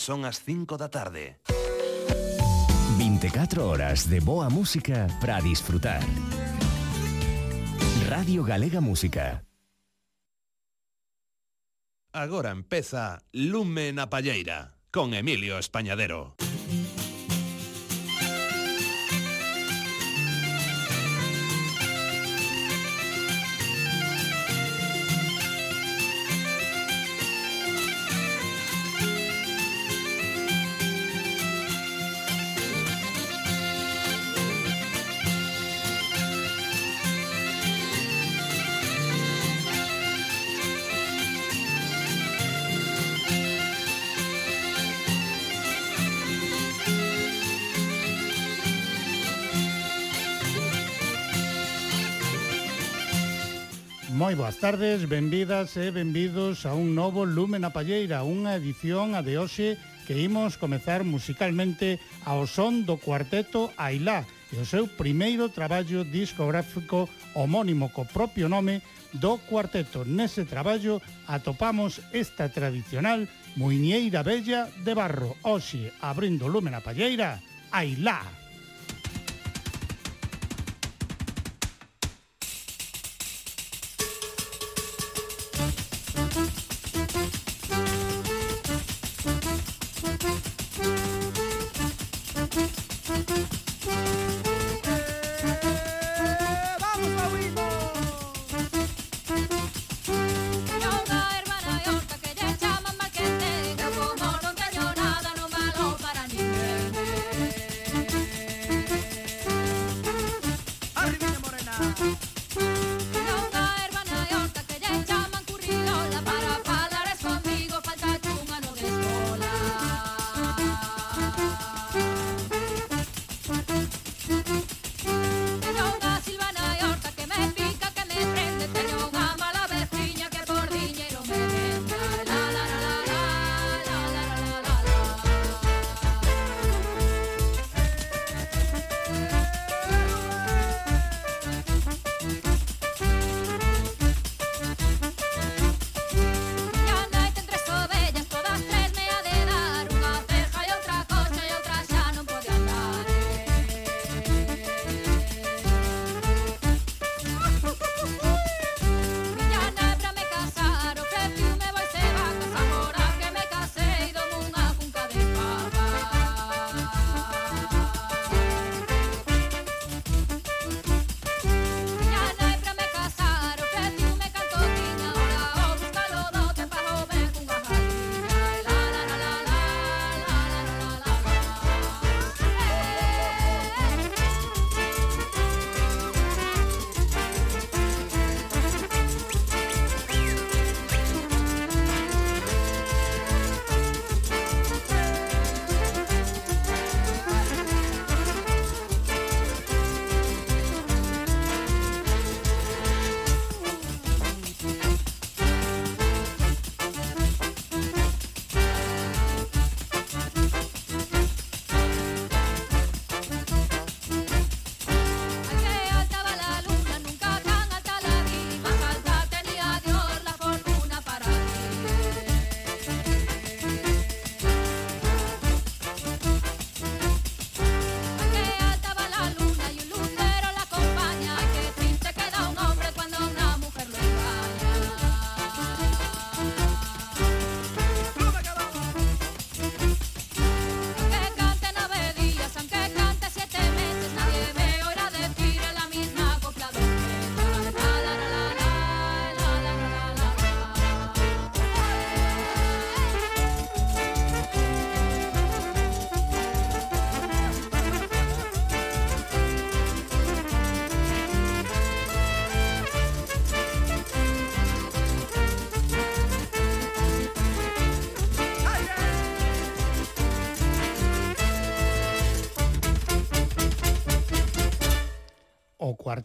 Son as 5 da tarde. 24 horas de boa música para disfrutar. Radio Galega Música. Agora empeza Lume na Palleira con Emilio Españadero. moi boas tardes, benvidas e benvidos a un novo Lumen a Palleira, unha edición a de hoxe que imos comezar musicalmente ao son do cuarteto Ailá e o seu primeiro traballo discográfico homónimo co propio nome do cuarteto. Nese traballo atopamos esta tradicional muiñeira bella de barro. Hoxe, abrindo lumen a palleira, Ailá.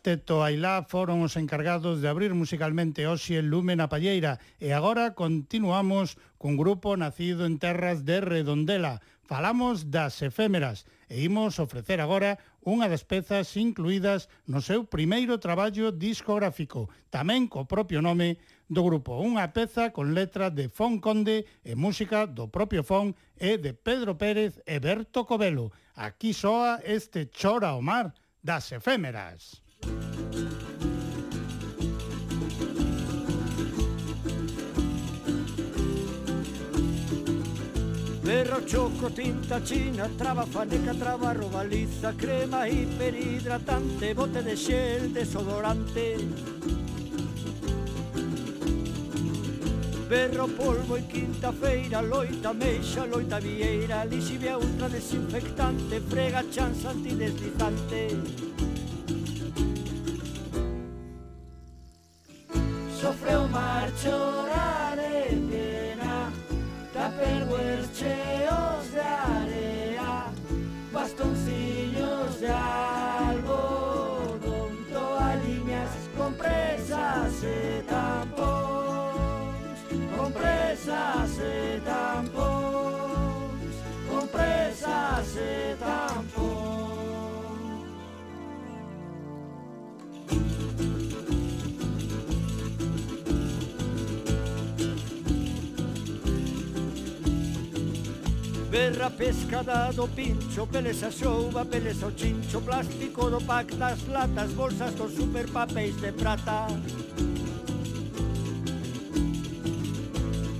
cuarteto Ailá foron os encargados de abrir musicalmente hoxe Lumen a Palleira e agora continuamos cun grupo nacido en terras de Redondela. Falamos das efémeras e imos ofrecer agora unha das pezas incluídas no seu primeiro traballo discográfico, tamén co propio nome do grupo. Unha peza con letra de Fon Conde e música do propio Fon e de Pedro Pérez e Berto Covelo. Aquí soa este Chora o Mar, das efémeras. Berro, choco, tinta china, traba, faneca, traba, robaliza, crema hiperhidratante, bote de xel, desodorante. Berro, polvo e quinta feira, loita, meixa, loita, vieira, lixivia, ultra, desinfectante, frega, chanza, antideslizante. Sofre o mar, chorare, tupperwares, de área, bastoncillos de algodón, toallinas con presas de tampons, con presas de tampons, con presas de tampons. Berra pescada do pincho, peles a xouba, peles ao chincho Plástico do pack das latas, bolsas dos superpapéis de prata.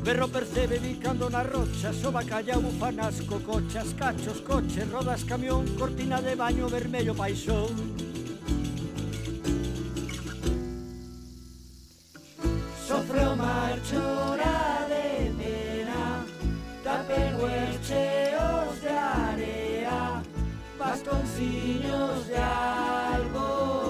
Berro percebe bicando na rocha, soba calla, bufanas, cocochas, cachos, coches, rodas, camión, cortina de baño, vermello, paixón Sofre o mar, chora bastoncillos de algodón,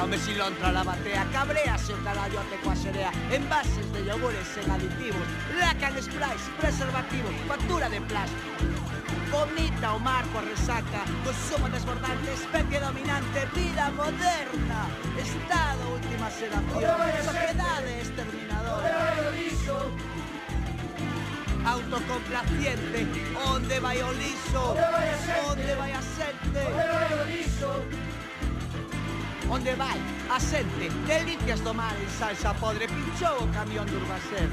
Berra o mesilontra la batea Cabrease o carallote coa serea Envases de yogures sen aditivos Lacan sprays, preservativos Factura de plástico. Vomita o mar coa resaca Consumo desbordante, especie dominante Vida moderna. Estado, última sedación Sociedade exterminadora Autocomplaciente Onde vai o liso Onde vai a xente Onde vai? onde vai a xente delicias do mar en salsa podre pinchou o camión de Urbaser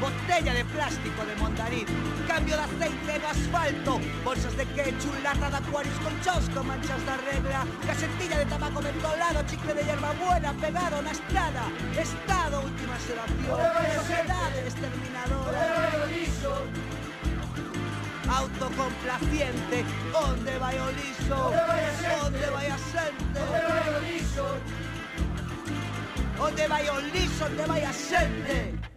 botella de plástico de mondariz cambio de aceite no asfalto. Bolsas de ketchup, lata de acuarios con chosco manchas da regla. Casetilla de tabaco mentolado chicle de hierba buena pegado na estrada. Estado última xeración sociedade exterminadora autocomplaciente Onde vai o liso Onde vai a xente? Onde vai a? Onde vai o lixo? Onde vai o? Onde vai a xente?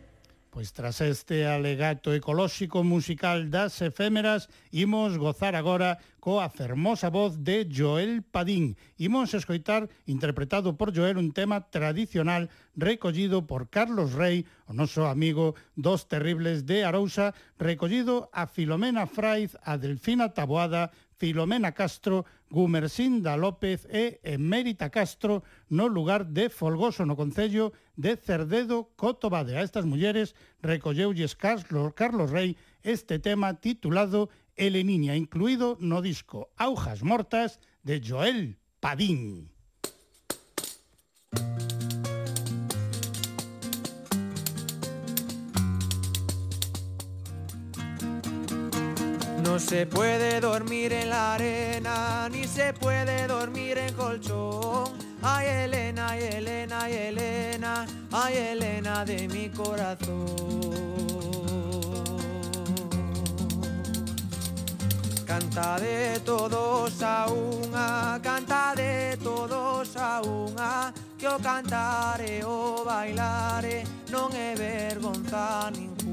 Pois tras este alegato ecolóxico musical das efémeras, imos gozar agora coa fermosa voz de Joel Padín. Imos escoitar interpretado por Joel un tema tradicional recollido por Carlos Rey, o noso amigo dos terribles de Arousa, recollido a Filomena Fraiz, a Delfina Taboada, Filomena Castro, Gumersinda López e Emérita Castro no lugar de Folgoso no Concello de Cerdedo Cotobade. A estas mulleres recolleulle Carlos, Carlos Rey este tema titulado Eleniña, incluído no disco Aujas Mortas de Joel Padín. No se puede dormir en la arena, ni se puede dormir en colchón. Ay Elena, ay Elena, ay Elena, ay Elena de mi corazón. Canta de todos a unha, canta de todos a unha, que o cantare o bailare non é vergonza ninguna.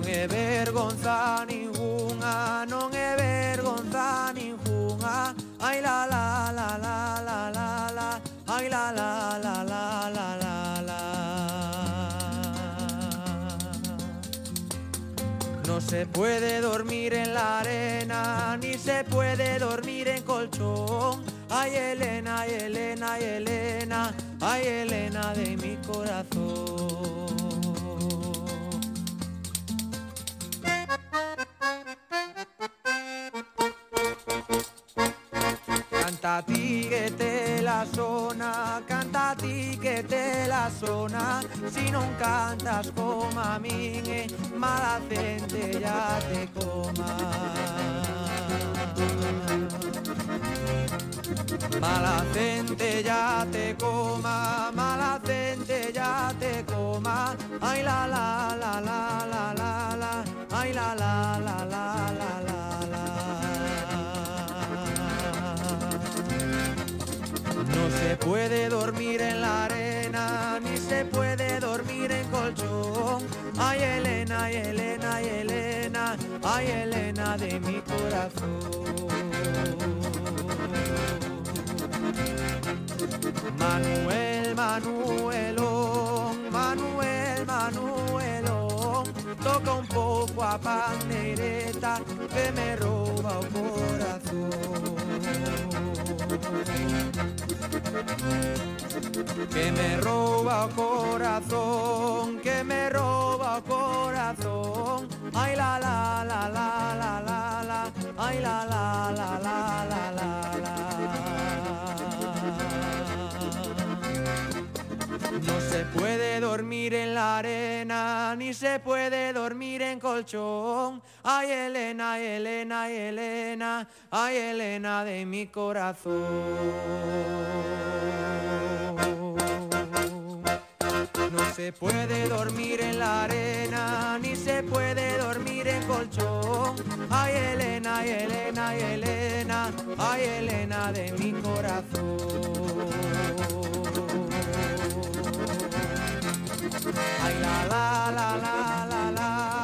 non è vergonza ninguna, non è vergonza ninguna. Ay la la la la la la la, ay la la la la la la la. No se puede dormir en la arena, ni se puede dormir en colchón. Ay Elena, ay Elena, ay Elena, ay Elena de mi corazón. Canta ti que te la zona, canta ti que te la zona. Si non cantas como a min, eh, mala gente ya te coma. Mala gente ya te coma, mala gente ya te coma. Ay la la la la la la la, ay la la la la la la la No se puede dormir en la arena, ni se puede dormir en colchón. Ay Elena, ay Elena, ay Elena, ay Elena de mi corazón. Manuel, Manuelón, Manuel, Manuelón, toca un poco a pandereta que me roba el corazón. Que me roba el corazón, que me roba el corazón. Ay la la la la la la la, ay la la la la la la la. No se puede dormir en la arena, ni se puede dormir en colchón. Ay Elena, Elena, Elena, ay Elena de mi corazón. No se puede dormir en la arena, ni se puede dormir en colchón. Ay Elena, ay Elena, ay Elena, ay Elena de mi corazón. Ay la la la la la la,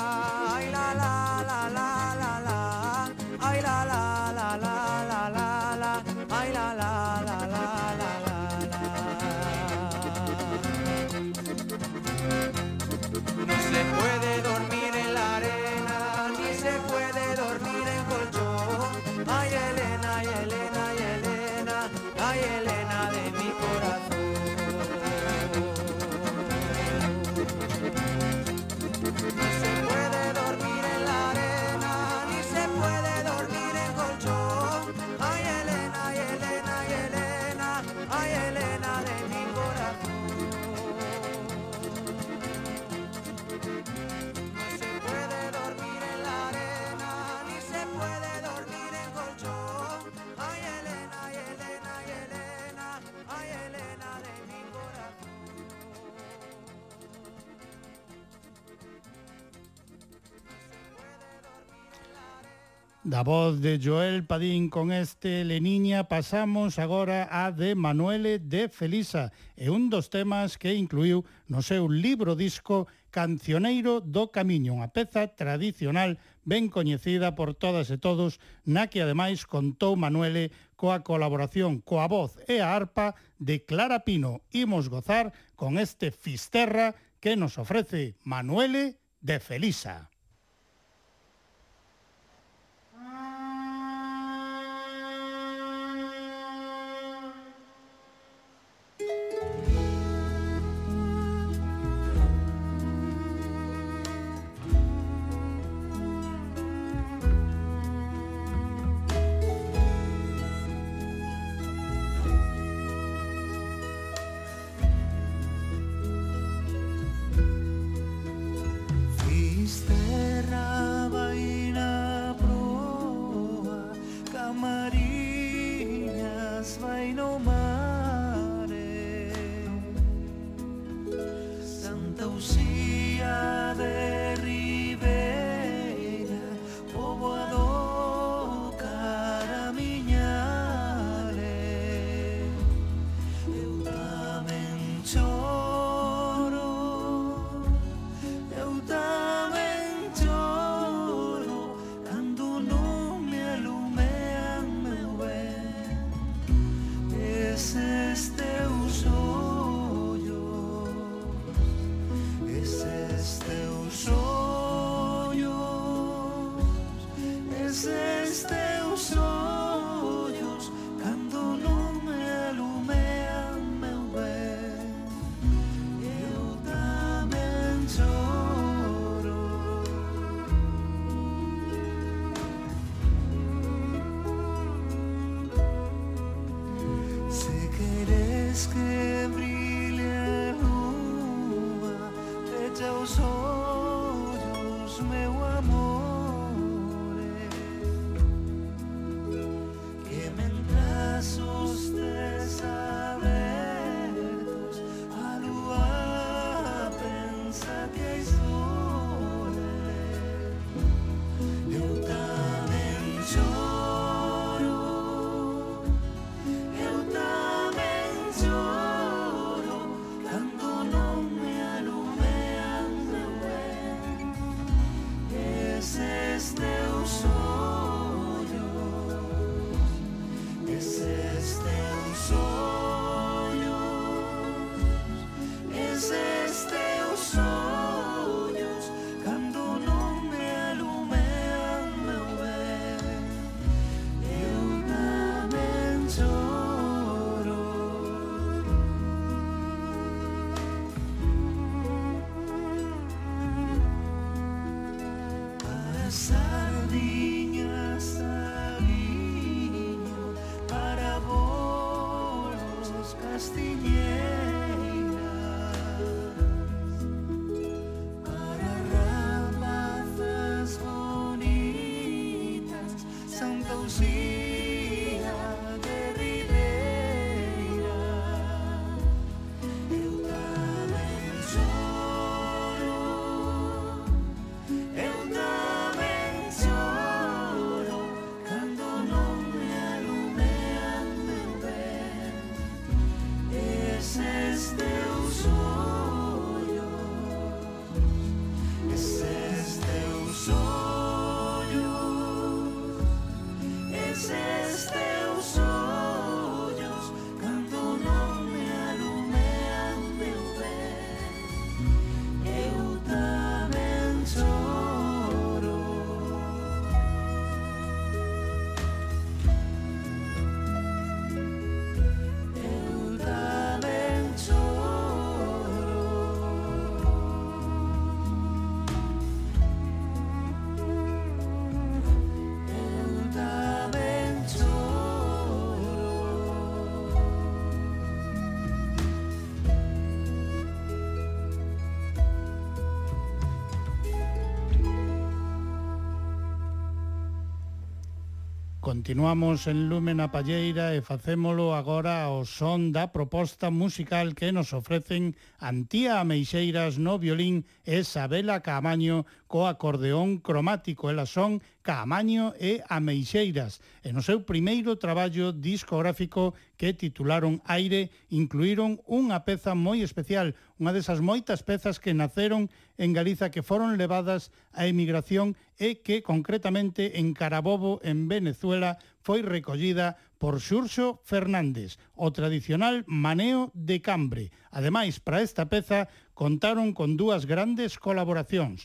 Da voz de Joel Padín con este Leniña pasamos agora a de Manuele de Felisa e un dos temas que incluiu no seu libro disco Cancioneiro do Camiño, unha peza tradicional ben coñecida por todas e todos, na que ademais contou Manuele coa colaboración coa voz e a arpa de Clara Pino. Imos gozar con este Fisterra que nos ofrece Manuele de Felisa. Continuamos en Lumen a Palleira e facémolo agora ao son da proposta musical que nos ofrecen Antía Ameixeiras no violín e Isabela Camaño co acordeón cromático. Elas son Caamaño e Ameixeiras. E no seu primeiro traballo discográfico que titularon Aire incluíron unha peza moi especial, unha desas moitas pezas que naceron en Galiza que foron levadas á emigración e que concretamente en Carabobo, en Venezuela, foi recollida por Xurxo Fernández, o tradicional maneo de cambre. Ademais, para esta peza contaron con dúas grandes colaboracións,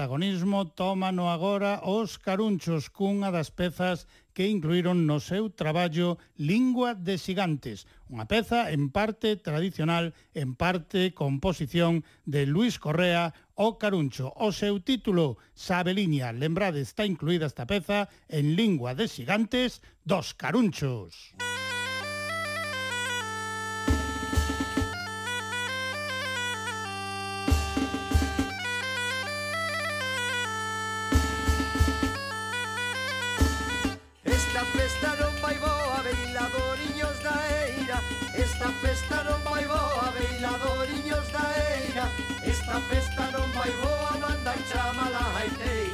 protagonismo tómano agora os carunchos cunha das pezas que incluíron no seu traballo Lingua de Xigantes, unha peza en parte tradicional, en parte composición de Luis Correa o Caruncho. O seu título, Sabeliña, lembrade, está incluída esta peza en Lingua de Xigantes dos Carunchos. Música Esta festa non vai boa, manda e chama la haitei.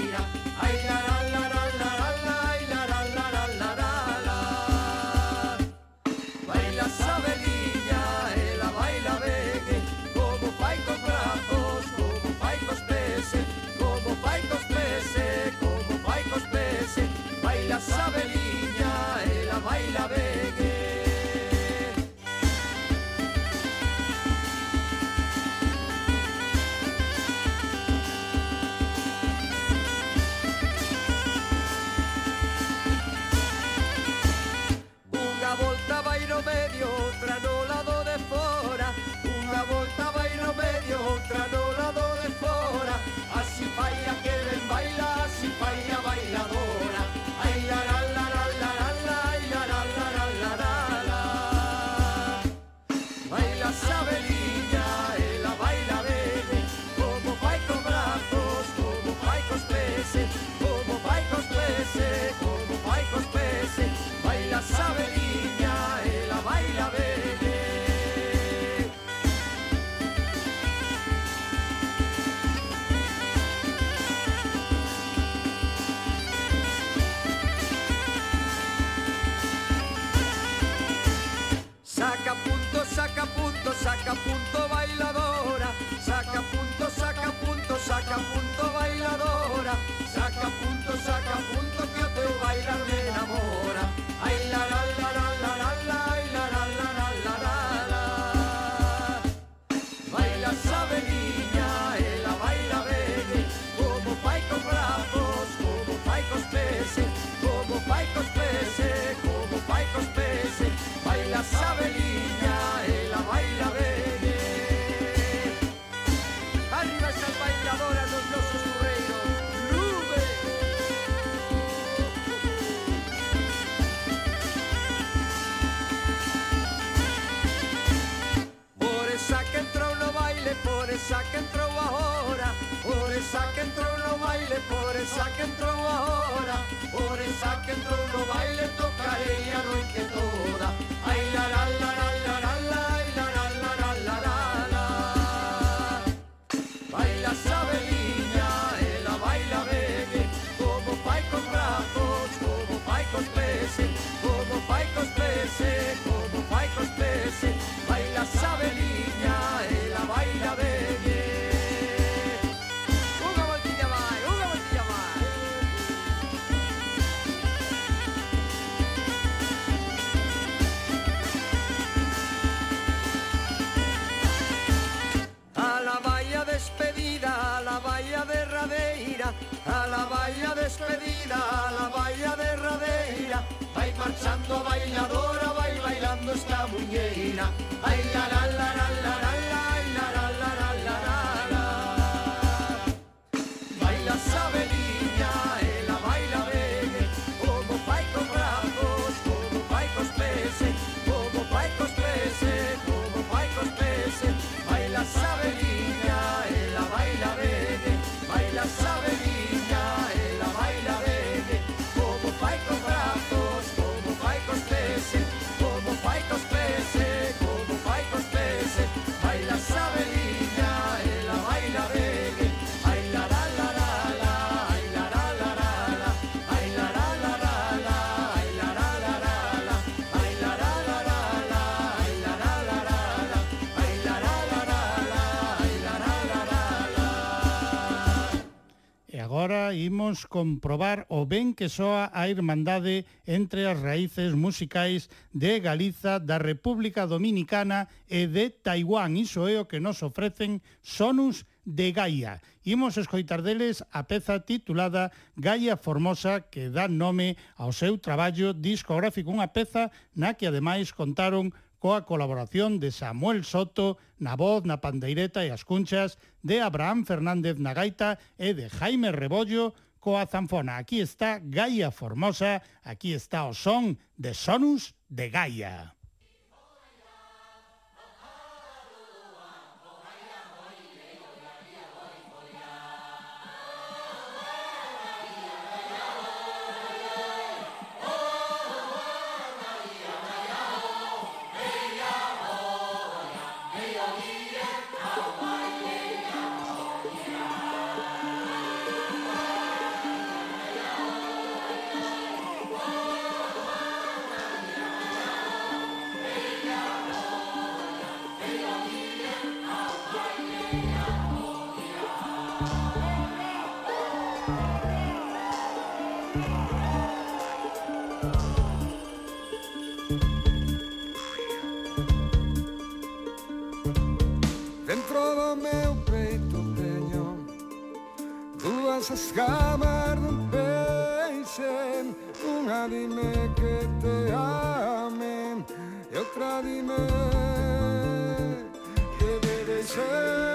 Saca punto bailadora Saca punto, saca punto, saca punto bailadora Saca punto, saca punto que o teu bailar me enamora Ai la la la la la la la, la la la la la la la Baila Sabeliña, ela baila bene Como fai cos brazos, como fai cos peces Como fai cos peces, como fai cos peces Baila Sabeliña, ela esa que entró ahora, por esa que entró no baile, por esa que entró ahora, por esa que entró no baile, tocaré ya no que toda. Ay, la, la, la, la, la, la, la, ay, la, la, la, la, la, la, Baila sabeliña, ella baila vegue, como paicos brazos, como paicos peces, como paicos peces, como paicos peces. despedida La baia derradeira Vai marchando a bailadora Vai bailando esta muñeira Ai la la la la la la la la la la la la la la Baila esa velilla E la baila ben Como fai con brazos Como fai cos pese Como fai cos pese Como fai cos pese Baila sabe velilla E la baila ben Baila esa Agora imos comprobar o ben que soa a irmandade entre as raíces musicais de Galiza, da República Dominicana e de Taiwán. Iso é o que nos ofrecen Sonus de Gaia. Imos escoitar deles a peza titulada Gaia Formosa que dá nome ao seu traballo discográfico, unha peza na que ademais contaron coa colaboración de Samuel Soto na voz, na pandeireta e as cunchas, de Abraham Fernández na gaita e de Jaime Rebollo coa zanfona. Aquí está Gaia Formosa, aquí está o son de Sonus de Gaia. esas jamás no una dime que te amen y otra dime que debe ser.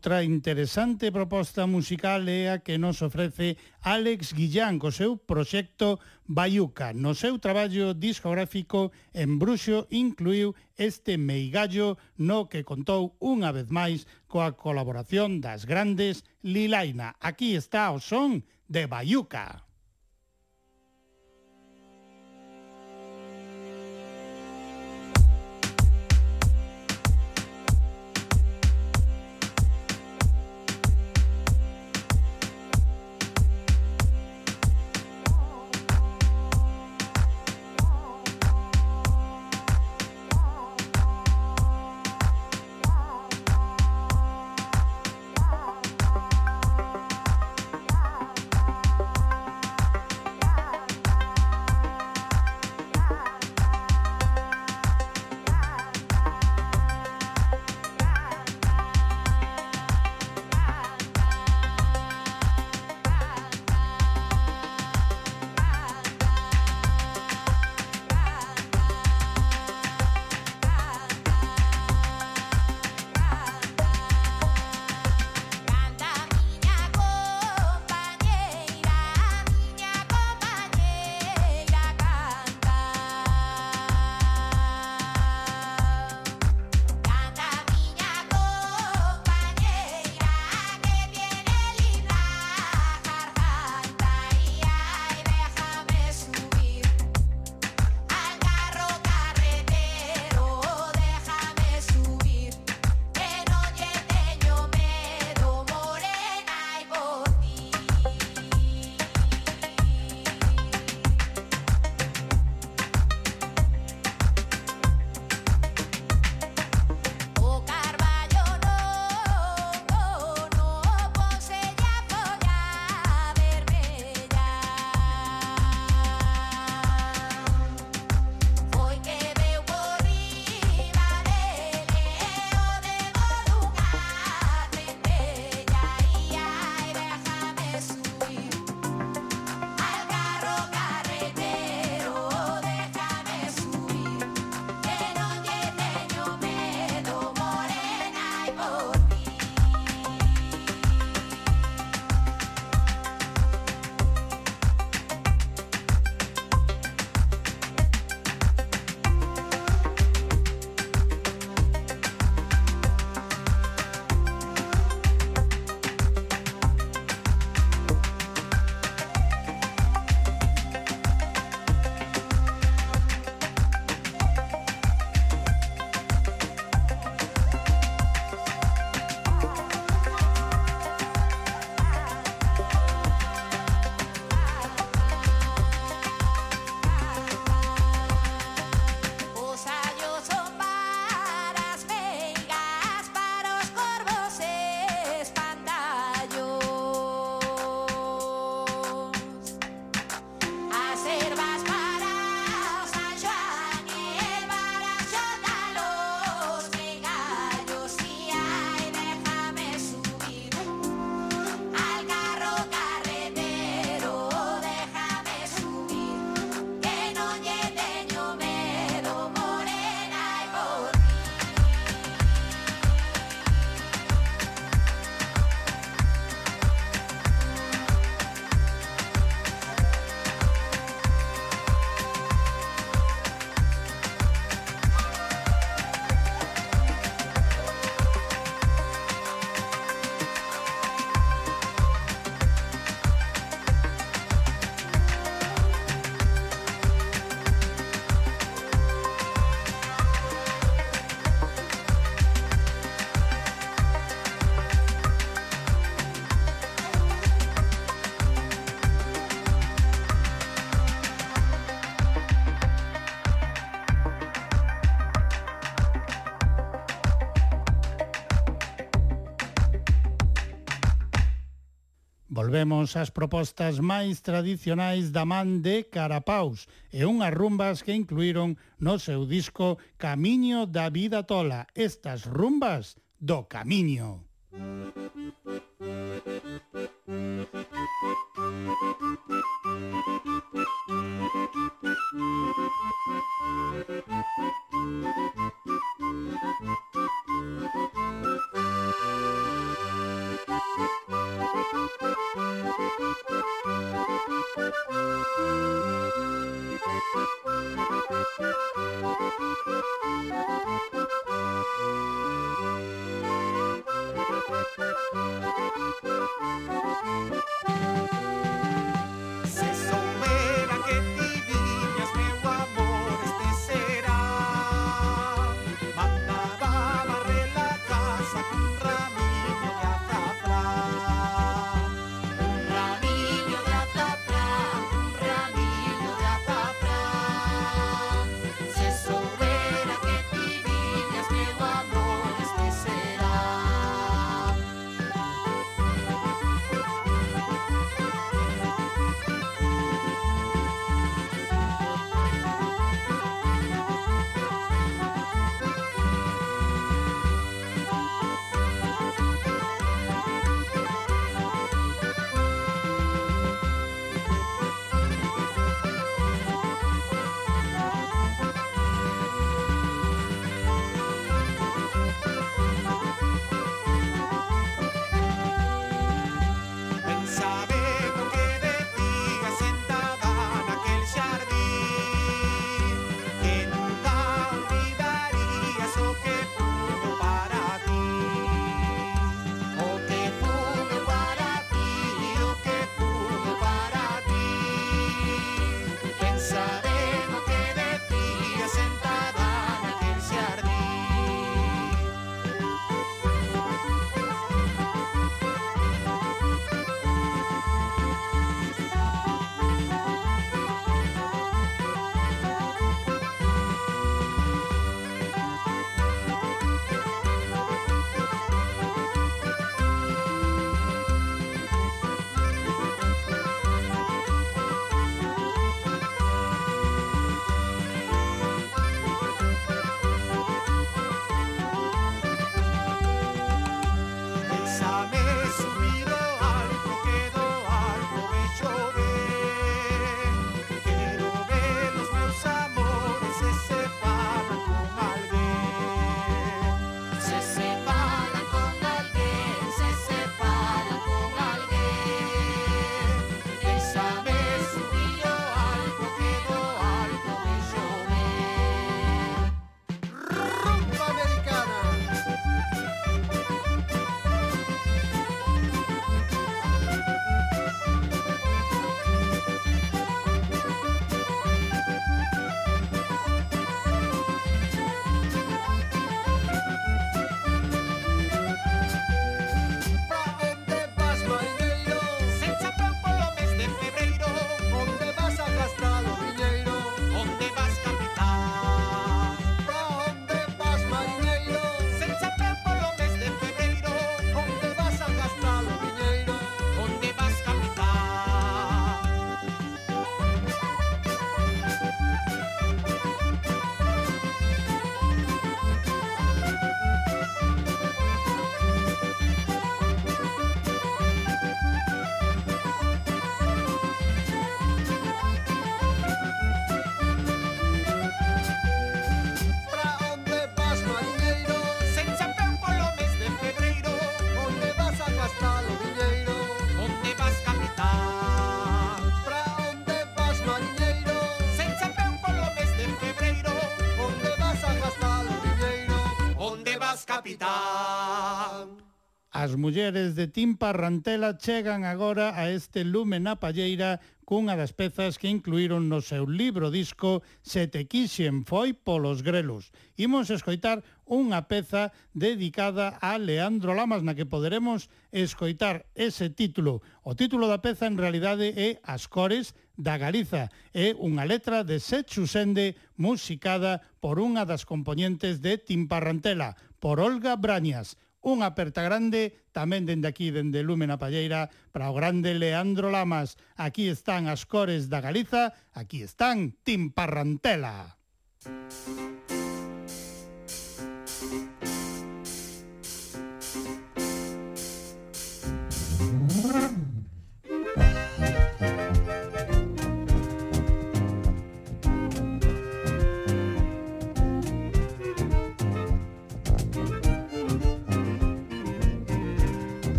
Outra interesante proposta musical é a que nos ofrece Alex Guillán co seu proxecto Bayuca. No seu traballo discográfico en Bruxo incluiu este meigallo no que contou unha vez máis coa colaboración das grandes Lilaina. Aquí está o son de Bayuca. volvemos as propostas máis tradicionais da man de Carapaus e unhas rumbas que incluíron no seu disco Camiño da Vida Tola, estas rumbas do Camiño. Thank you. Se soubera que capitán. As mulleres de Timpa Rantela chegan agora a este lume na palleira cunha das pezas que incluíron no seu libro disco Se te quixen foi polos grelos. Imos escoitar unha peza dedicada a Leandro Lamas na que poderemos escoitar ese título. O título da peza en realidade é As cores da Galiza. É unha letra de Sechu Sende musicada por unha das componentes de Timparrantela, por Olga Brañas, unha aperta grande tamén dende aquí, dende Lúmena Palleira, para o grande Leandro Lamas. Aquí están as cores da Galiza, aquí están Timparrantela. Música Música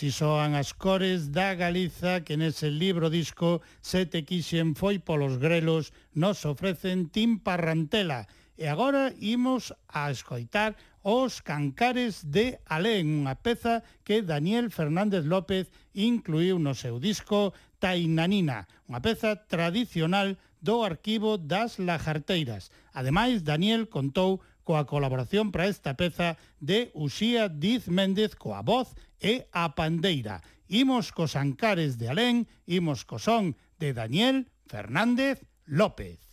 Así soan as cores da Galiza que nese libro disco Sete quixen foi polos grelos nos ofrecen Timparrantela. E agora imos a escoitar Os Cancares de Alén, unha peza que Daniel Fernández López incluiu no seu disco Tainanina, unha peza tradicional do arquivo das Lajarteiras. Ademais, Daniel contou coa colaboración para esta peza de Uxía Diz Méndez coa voz e a pandeira. Imos cos ancares de Alén, imos co son de Daniel Fernández López.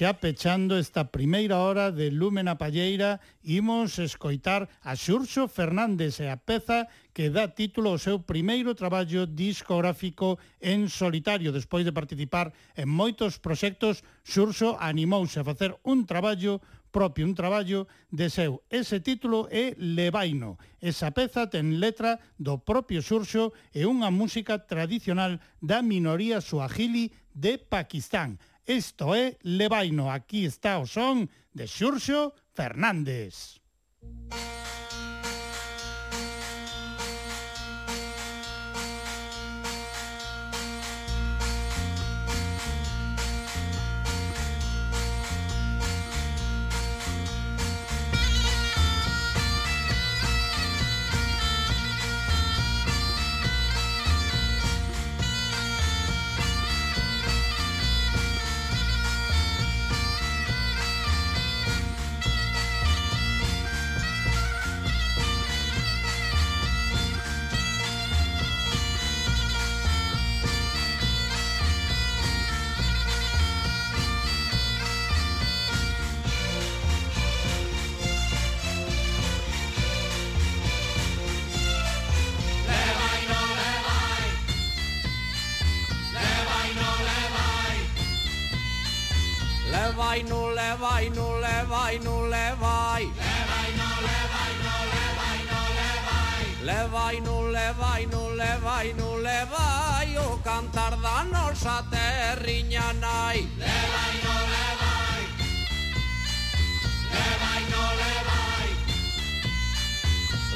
xa pechando esta primeira hora de Lúmena Palleira imos escoitar a Xurxo Fernández e a peza que dá título ao seu primeiro traballo discográfico en solitario. Despois de participar en moitos proxectos, Xurxo animouse a facer un traballo propio, un traballo de seu. Ese título é Levaino. Esa peza ten letra do propio Xurxo e unha música tradicional da minoría suajili de Pakistán. Isto é Levaino, aquí está o son de Xurxo Fernández. Música no le vai, no le vai. Le vai, no le vai, no le vai, no le vai. Le vai, no le vai, no le vai, no le vai. O cantar da nosa terriña nai. Le vai, no le vai. Le vai, no le vai.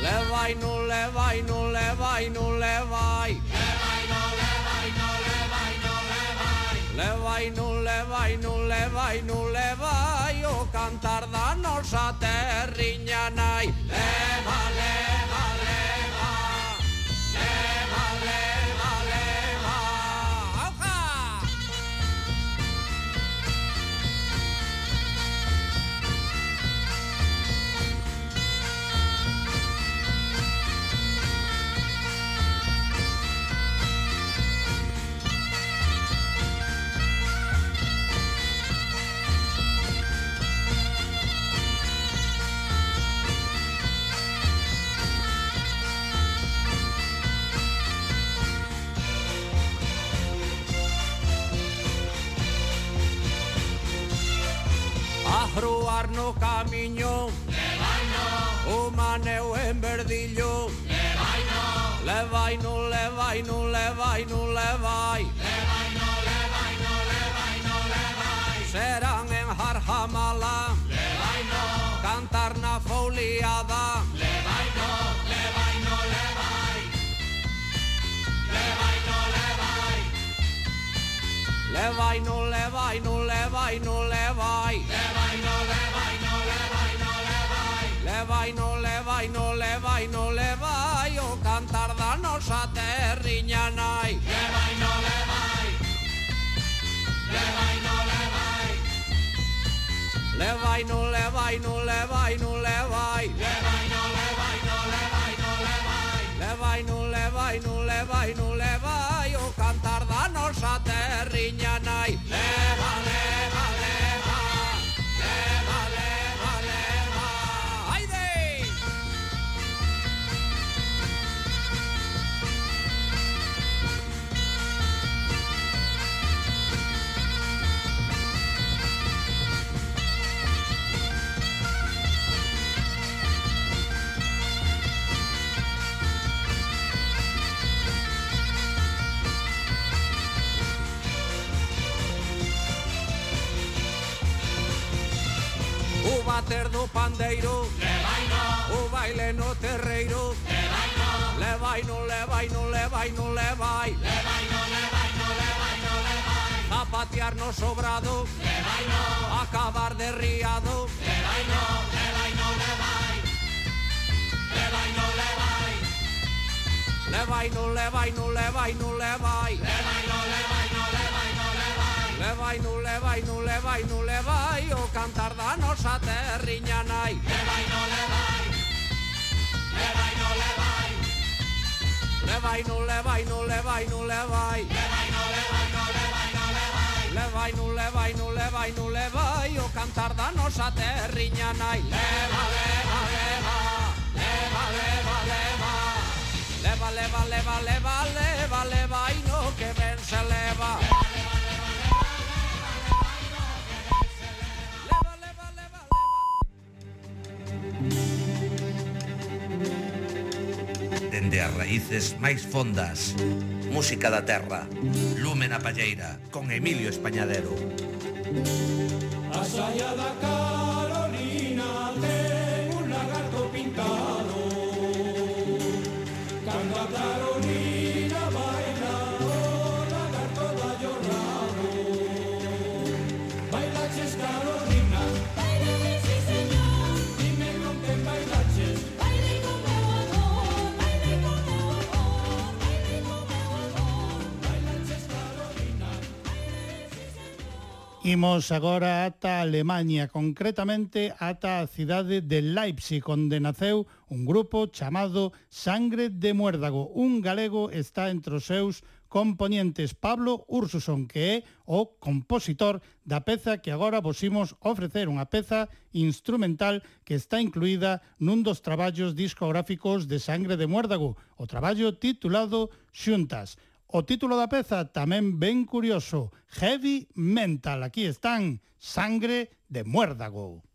Le vai, no le vai, no le vai, no le vai. Levai nu, levai nu, levai nu, levai O cantar da nosa terriña nai. Leva, leva. levar no camiño Levaino O maneu en verdillo Levaino Levaino, levaino, levaino, levai Levaino, levaino, levaino, levai Serán en Jarjamala Levaino Cantar na foliada Levaino, levaino, levai Levaino, levai Levaino, levaino, levaino, levai Levaino Levai, no levai, no levai, no levai O cantar da nosa terriña nai Levai, no levai Levai, no levai Levai, no levai, no levai, no levai Levai, no levai, no levai, no vainoule vai no levai, no levai, no levai O cantar da nosa terriña nai bater no pandeiro Levaino O baile no terreiro Levaino Levaino, levaino, levaino, levai Levaino, levaino, levaino, levai Zapatear no sobrado Levaino Acabar de riado Levaino, levaino, levai Levaino, levai Levaino, levaino, levaino, levai Levaino, levai Levai no, levai nu, levai nu, levai O cantar da nosa terriña nai. Levai nu, levai. Levai nu, levai. Levai nu, levai nu, levai no, levai. Levai no, levai nu, levai nu, levai. Levai nu, levai nu, levai nu, levai O cantar da nosa terriña nai. Leva, leva, leva. Leva, leva, leva. Leva, leva, leva, leva, leva, leva, leva, no que ven se leva. dende as raíces máis fondas. Música da terra, lume na palleira, con Emilio Españadero. A saia da casa Imos agora ata Alemanha, concretamente ata a cidade de Leipzig, onde naceu un grupo chamado Sangre de Muérdago. Un galego está entre os seus componentes Pablo Ursuson, que é o compositor da peza que agora vos imos ofrecer, unha peza instrumental que está incluída nun dos traballos discográficos de Sangre de Muérdago, o traballo titulado Xuntas. O título da peza tamén ben curioso, Heavy Mental. Aquí están Sangre de Muérdago.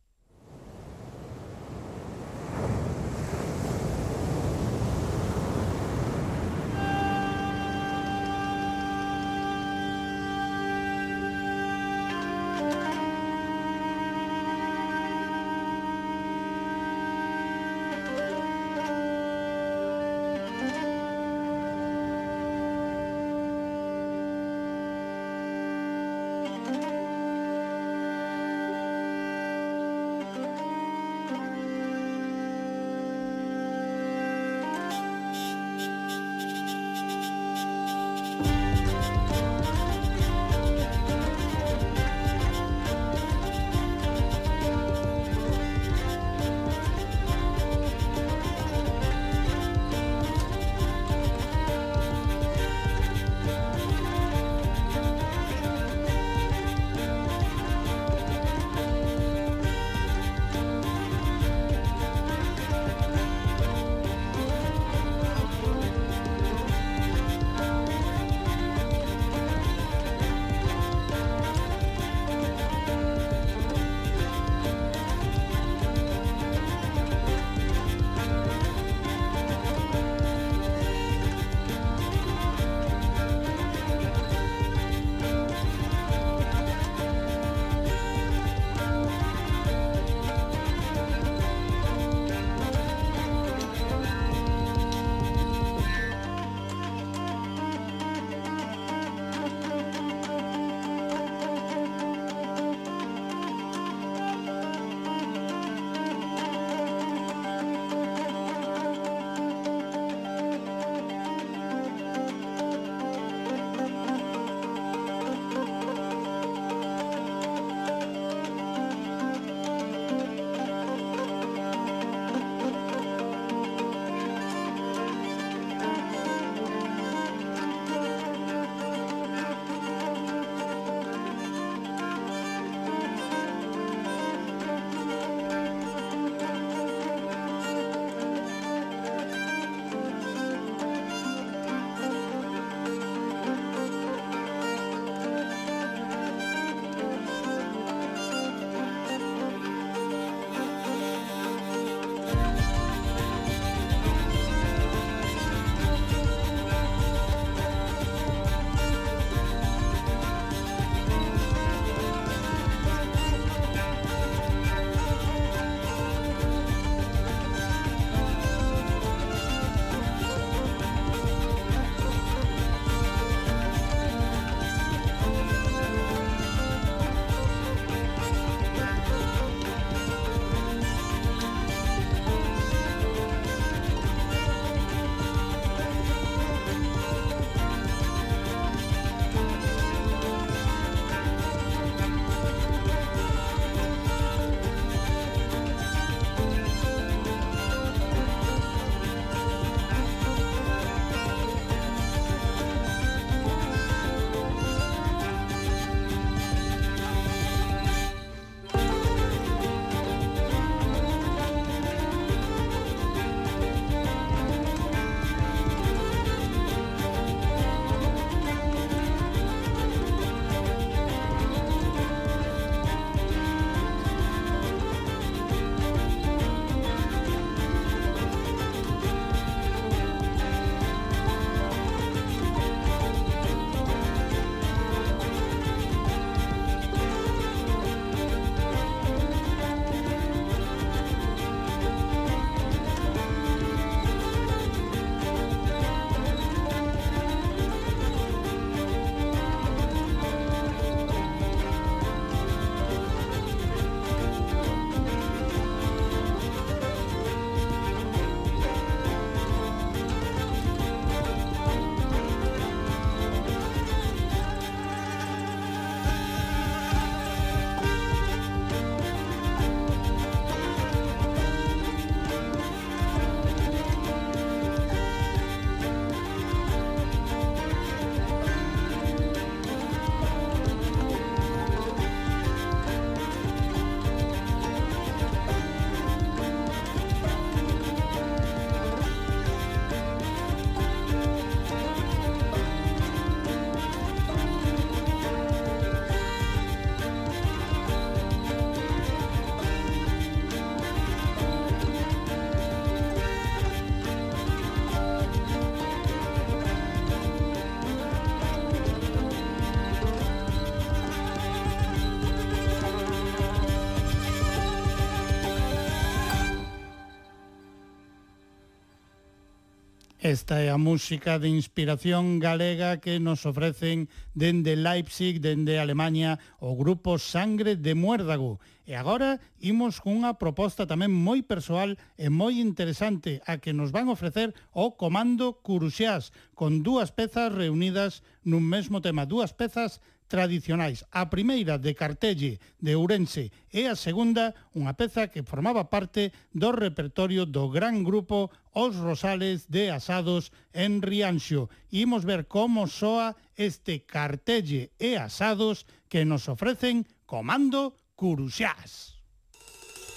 Esta é a música de inspiración galega que nos ofrecen dende Leipzig, dende Alemania, o grupo Sangre de Muérdago. E agora imos cunha proposta tamén moi persoal e moi interesante a que nos van ofrecer o Comando Curuxás, con dúas pezas reunidas nun mesmo tema, dúas pezas tradicionais. A primeira de Cartelle de Ourense e a segunda unha peza que formaba parte do repertorio do gran grupo Os Rosales de Asados en Rianxo. Imos ver como soa este Cartelle e Asados que nos ofrecen Comando Curuxás.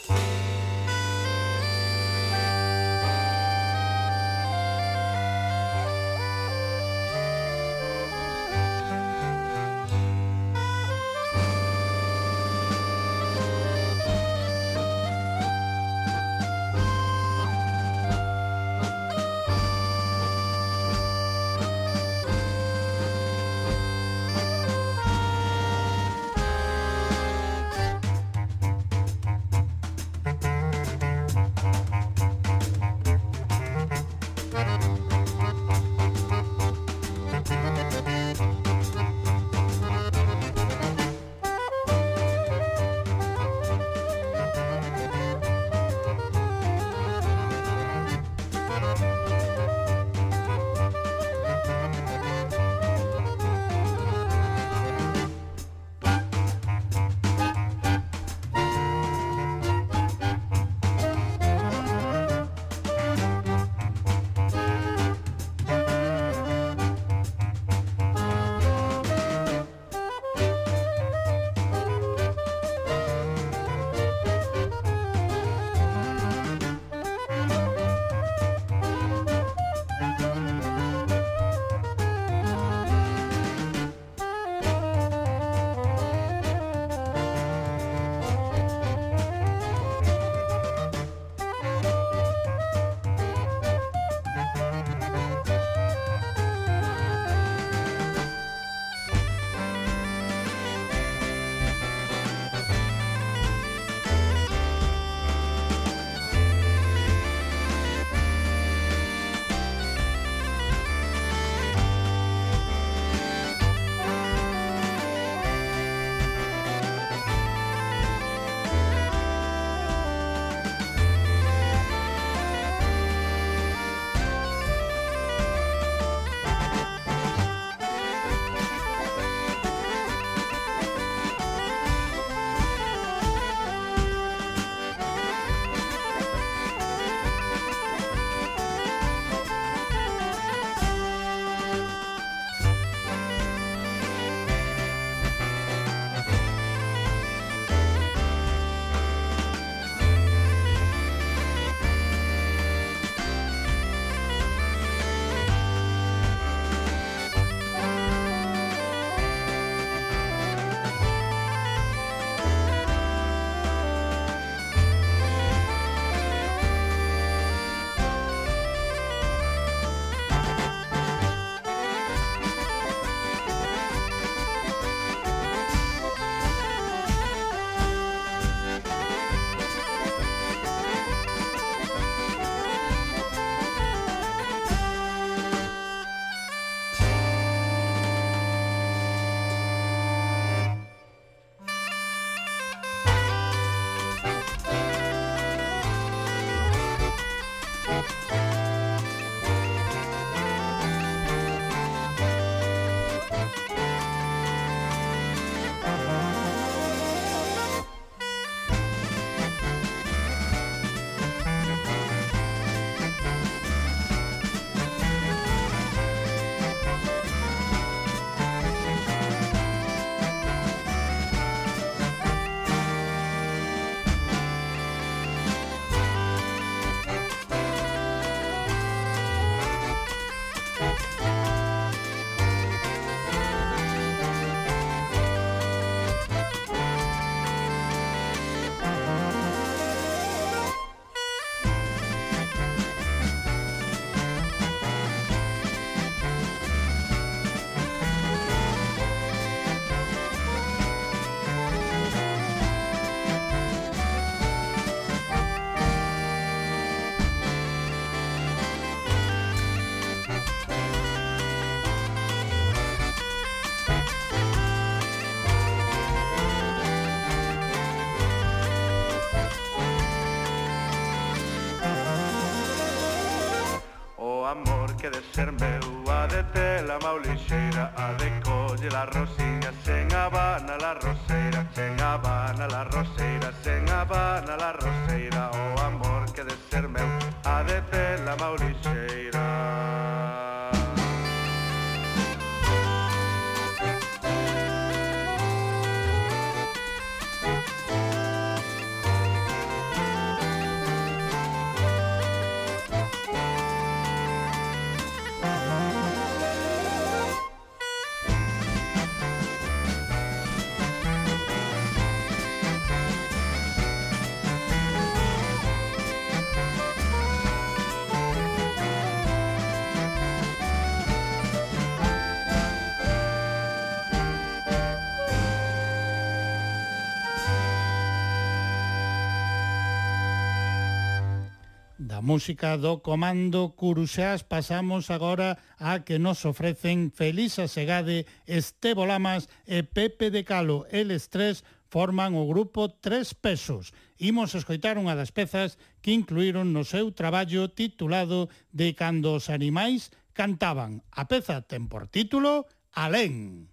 Música ser meu A de tela mau lixeira A de colle a rosiña Sen habana la roseira Sen habana la roseira Sen habana la roseira O amor que de ser meu A de tela mau lixeira música do Comando Curuxás pasamos agora a que nos ofrecen Felisa Segade, Estevo Lamas e Pepe de Calo. Eles tres forman o grupo Tres Pesos. Imos escoitar unha das pezas que incluíron no seu traballo titulado De cando os animais cantaban. A peza ten por título Alén.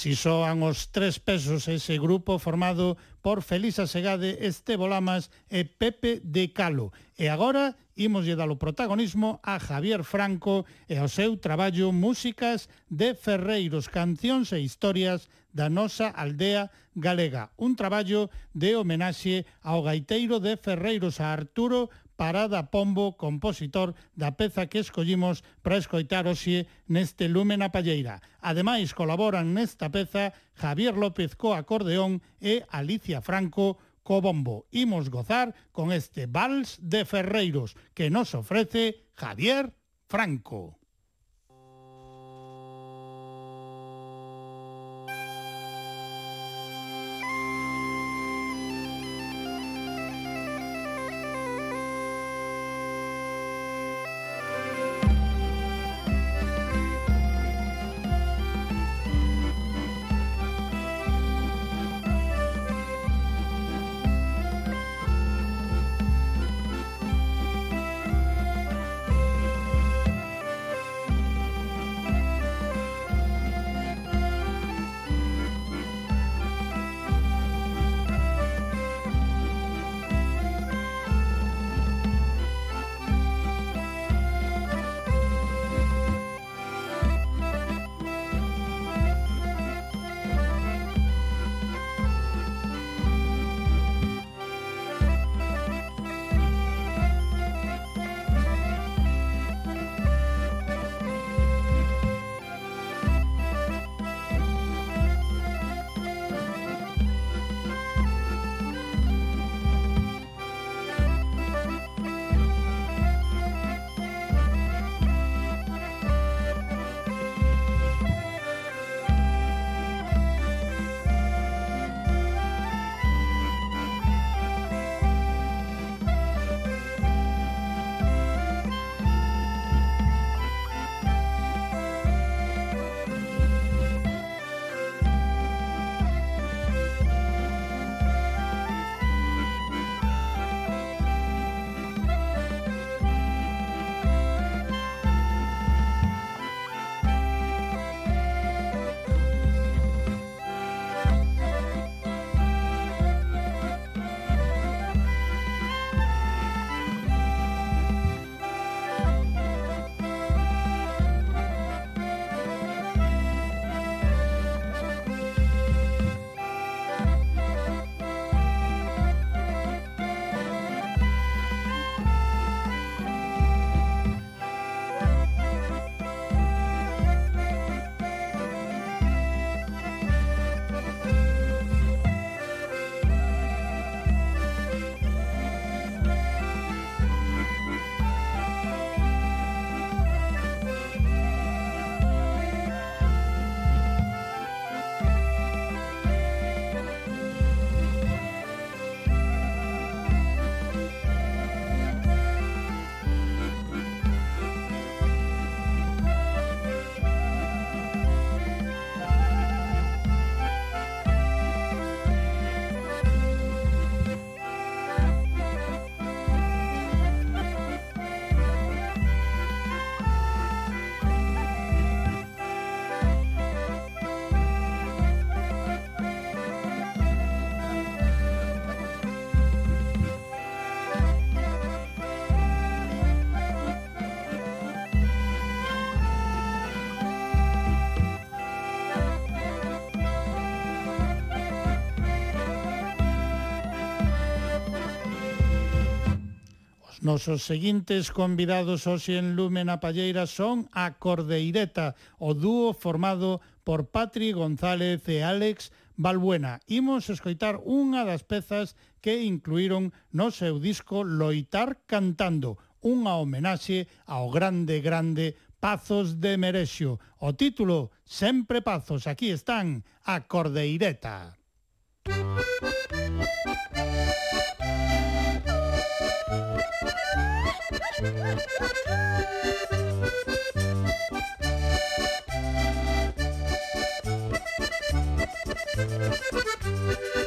Así soan os tres pesos ese grupo formado por Felisa Segade, Estevo Lamas e Pepe de Calo. E agora imos lle dar o protagonismo a Javier Franco e ao seu traballo Músicas de Ferreiros, cancións e historias da nosa aldea galega. Un traballo de homenaxe ao gaiteiro de Ferreiros a Arturo Parada Pombo, compositor da peza que escollimos para escoitar hoxe neste Lumen a Palleira. Ademais, colaboran nesta peza Javier López co acordeón e Alicia Franco co bombo. Imos gozar con este Vals de Ferreiros que nos ofrece Javier Franco. Nosos seguintes convidados hoxe en Lumen a Palleira son a Cordeireta, o dúo formado por Patri González e Alex Balbuena. Imos escoitar unha das pezas que incluíron no seu disco Loitar Cantando, unha homenaxe ao grande, grande Pazos de Merexio. O título, Sempre Pazos. Aquí están, a Cordeireta. Música Thank you.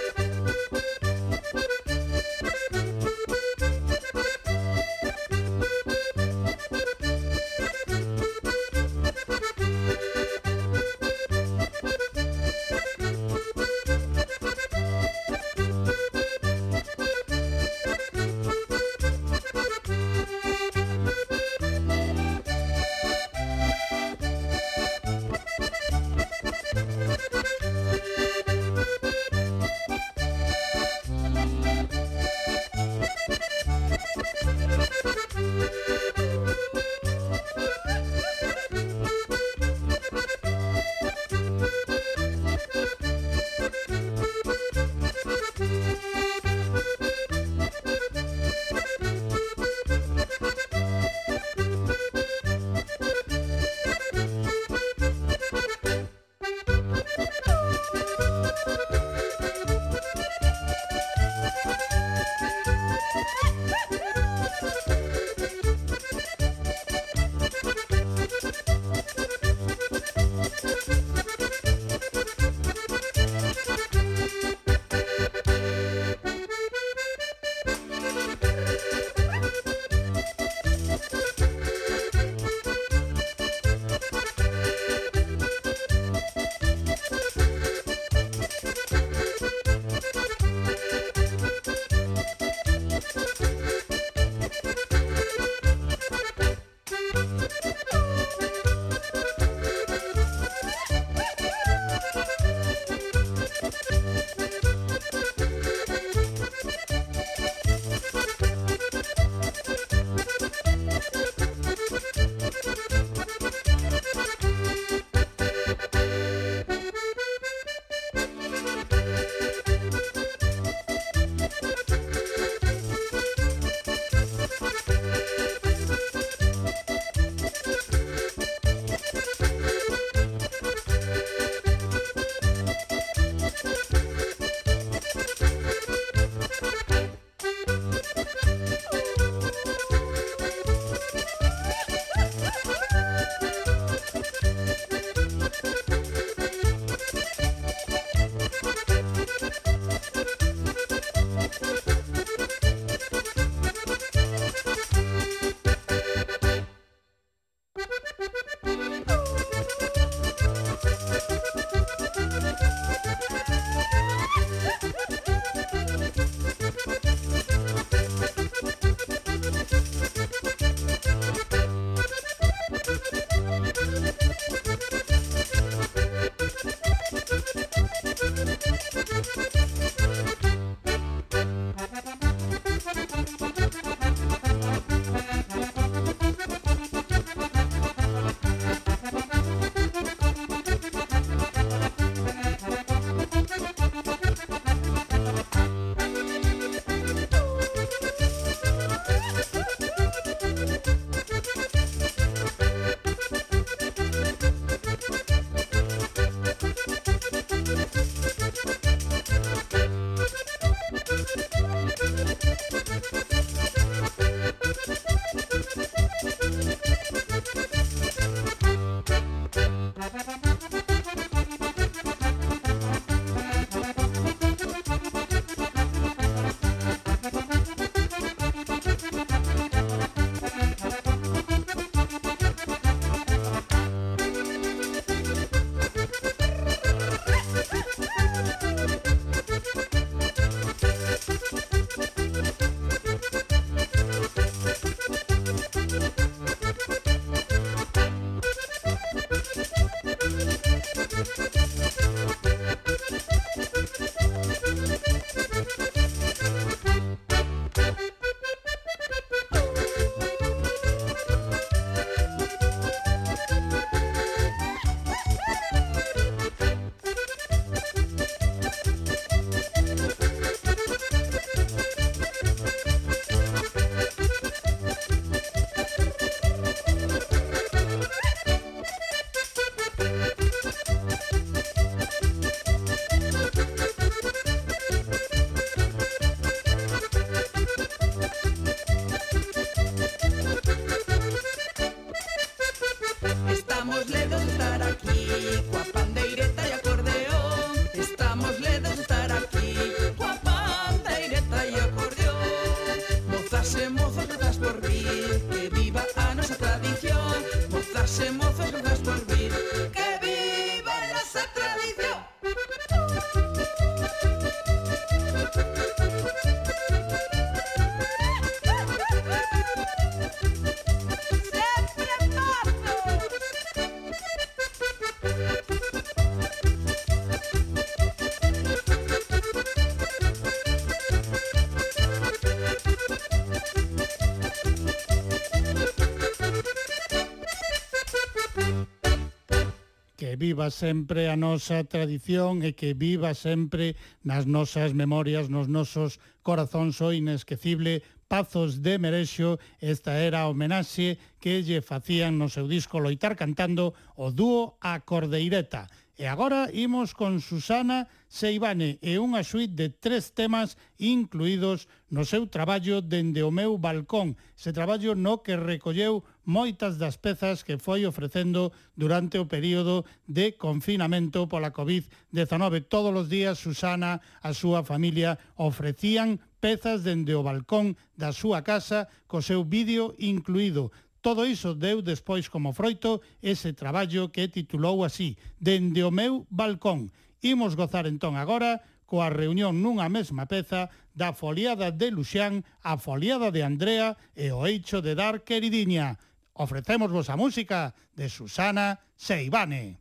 viva sempre a nosa tradición e que viva sempre nas nosas memorias, nos nosos corazóns o inesquecible Pazos de Merexo, esta era a homenaxe que lle facían no seu disco Loitar cantando o dúo A Cordeireta. E agora imos con Susana Seibane e unha suite de tres temas incluídos no seu traballo Dende o meu balcón, ese traballo no que recolleu moitas das pezas que foi ofrecendo durante o período de confinamento pola COVID-19. Todos os días Susana, a súa familia, ofrecían pezas dende o balcón da súa casa co seu vídeo incluído. Todo iso deu despois como froito ese traballo que titulou así, Dende o meu balcón. Imos gozar entón agora coa reunión nunha mesma peza da foliada de Luxán, a foliada de Andrea e o eicho de dar queridiña. Ofrecemos a música de Susana Seibane.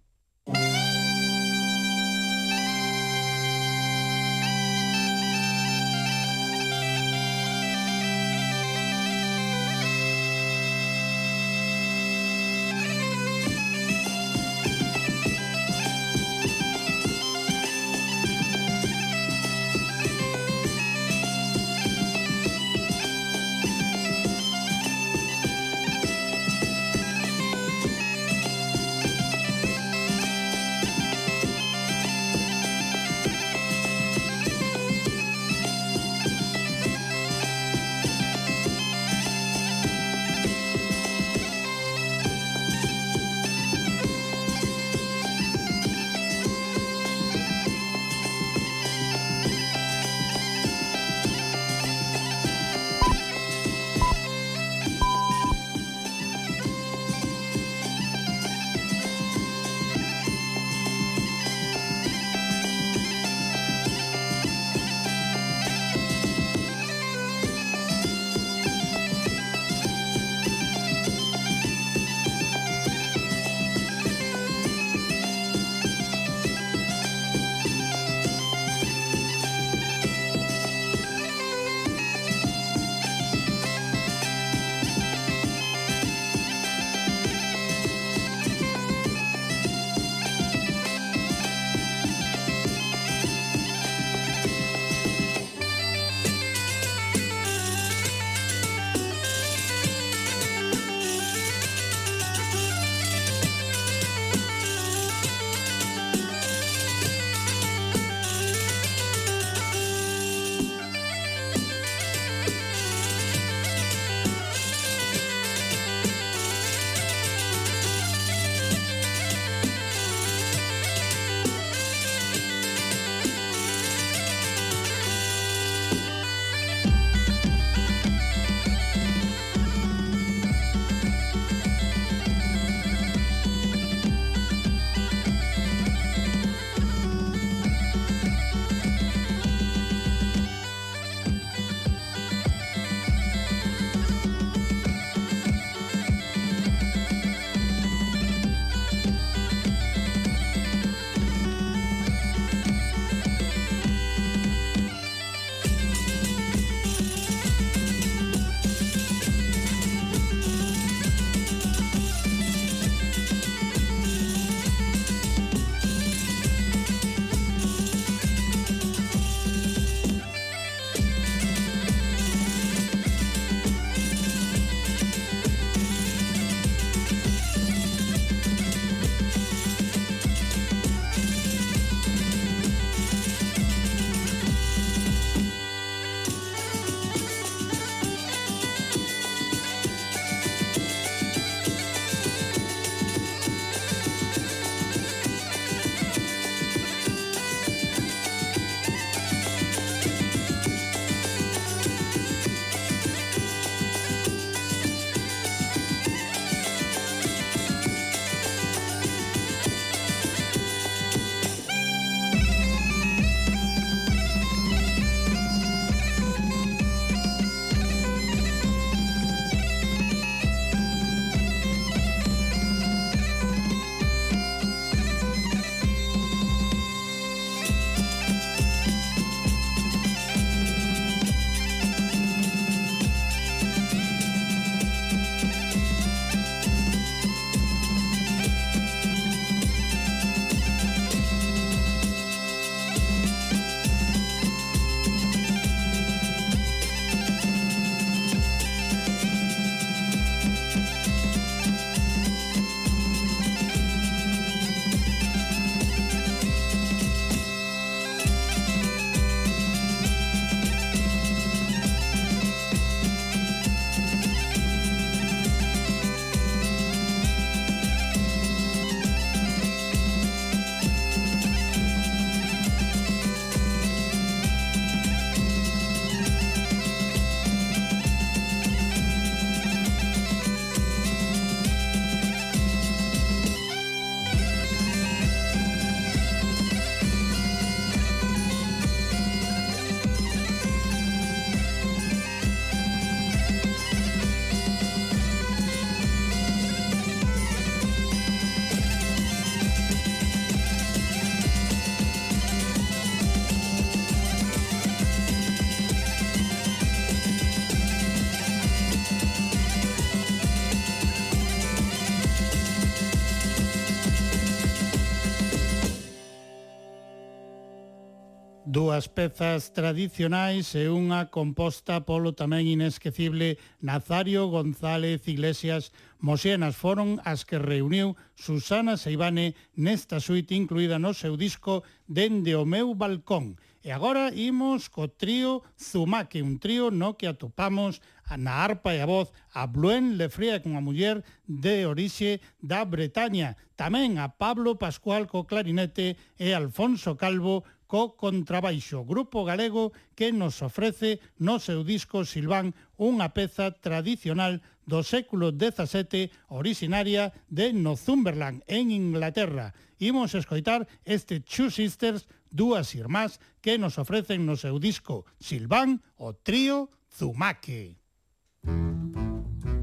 das pezas tradicionais e unha composta polo tamén inesquecible Nazario González Iglesias Moxenas foron as que reuniu Susana Seibane nesta suite incluída no seu disco Dende o meu balcón. E agora imos co trío Zumaque, un trío no que atopamos na arpa e a voz a Bluen Lefría con a muller de orixe da Bretaña, tamén a Pablo Pascual co clarinete e Alfonso Calvo co contrabaixo, grupo galego que nos ofrece no seu disco Silván unha peza tradicional do século XVII originaria de Northumberland, en Inglaterra. Imos escoitar este Two Sisters, dúas irmás, que nos ofrecen no seu disco Silván o trío Zumaque. Música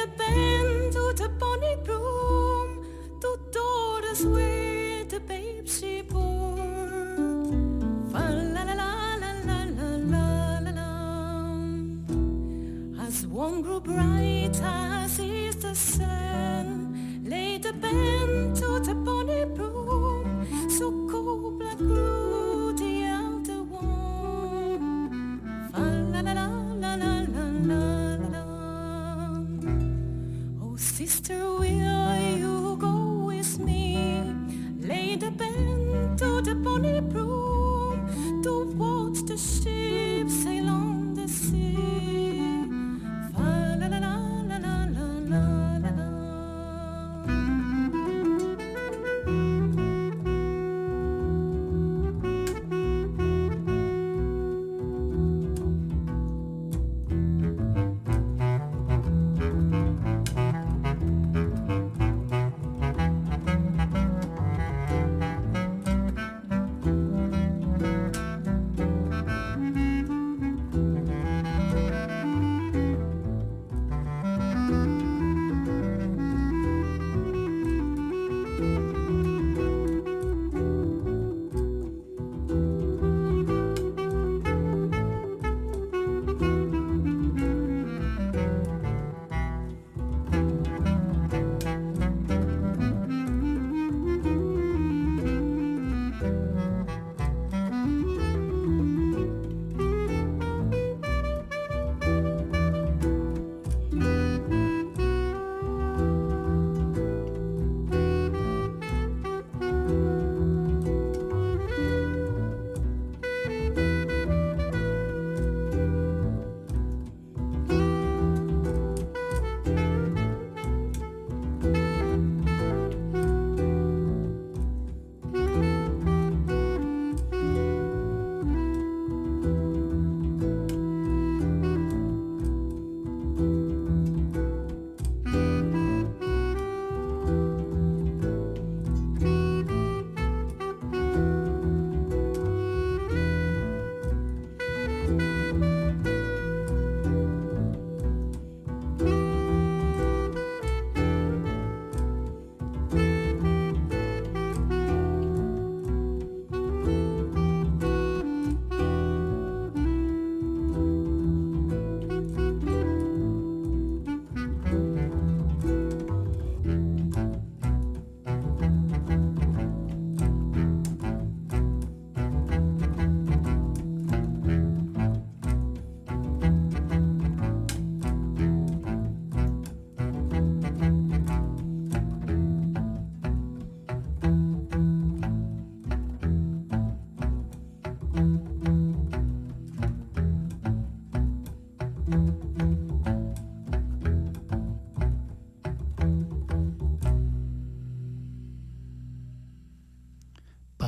the best.